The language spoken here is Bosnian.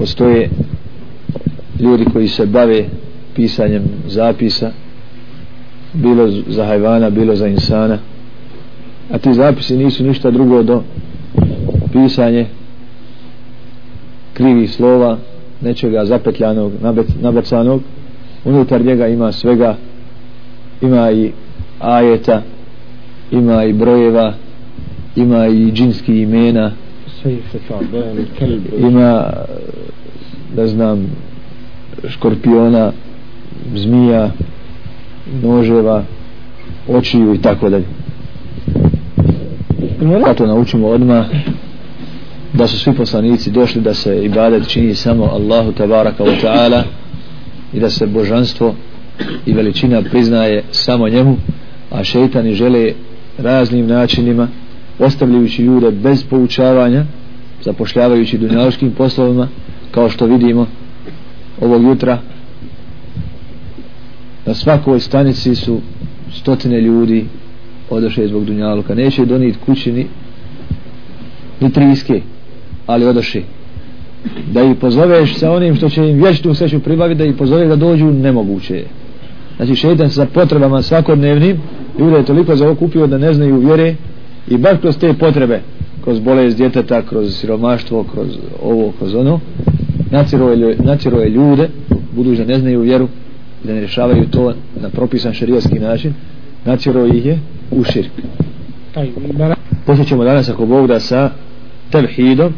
postoje ljudi koji se bave pisanjem zapisa bilo za hajvana, bilo za insana a ti zapisi nisu ništa drugo do pisanje krivih slova nečega zapetljanog, nabacanog unutar njega ima svega ima i ajeta ima i brojeva ima i džinski imena ima da znam škorpiona zmija noževa očiju i tako dalje da to naučimo odmah da su svi poslanici došli da se ibadet čini samo Allahu tabaraka wa ta'ala i da se božanstvo i veličina priznaje samo njemu a šeitani žele raznim načinima ostavljajući ljude bez poučavanja zapošljavajući dunjaoškim poslovima kao što vidimo ovog jutra na svakoj stanici su stotine ljudi odošli zbog Dunjaluka neće donijeti kući ni, ni triske ali odošli da ih pozoveš sa onim što će im vječnu sreću pribaviti da ih pozoveš da dođu nemoguće je znači šeitan sa potrebama svakodnevnim ljude je toliko zaokupio da ne znaju vjere i baš kroz te potrebe kroz bolest djeteta, kroz siromaštvo kroz ovo, kroz ono natjerao je ljude budući da ne znaju vjeru da ne rješavaju to na propisan šarijaski način natjerao ih je u širk poslije ćemo danas ako Bog da sa tevhidom